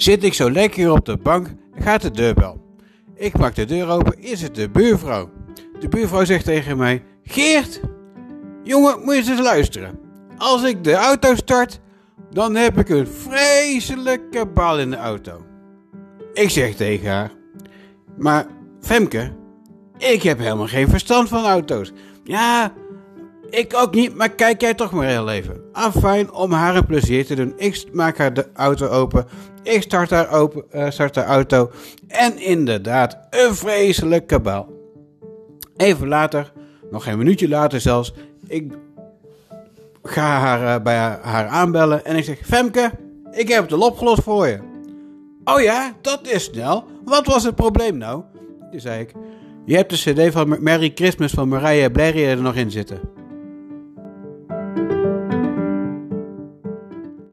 zit ik zo lekker op de bank gaat de deurbel. Ik maak de deur open, is het de buurvrouw. De buurvrouw zegt tegen mij: Geert, jongen, moet je eens luisteren. Als ik de auto start, dan heb ik een vreselijke bal in de auto. Ik zeg tegen haar: Maar Femke, ik heb helemaal geen verstand van auto's. Ja, ik ook niet, maar kijk jij toch maar heel even. Afijn, om haar een plezier te doen. Ik maak haar de auto open. Ik start haar, open, uh, start haar auto. En inderdaad, een vreselijke bal. Even later, nog een minuutje later zelfs, ik ga haar uh, bij haar, haar, aanbellen en ik zeg: Femke, ik heb het al opgelost voor je. Oh ja, dat is snel. Wat was het probleem nou? Toen zei ik: Je hebt de CD van Merry Christmas van Mariah Blair er nog in zitten.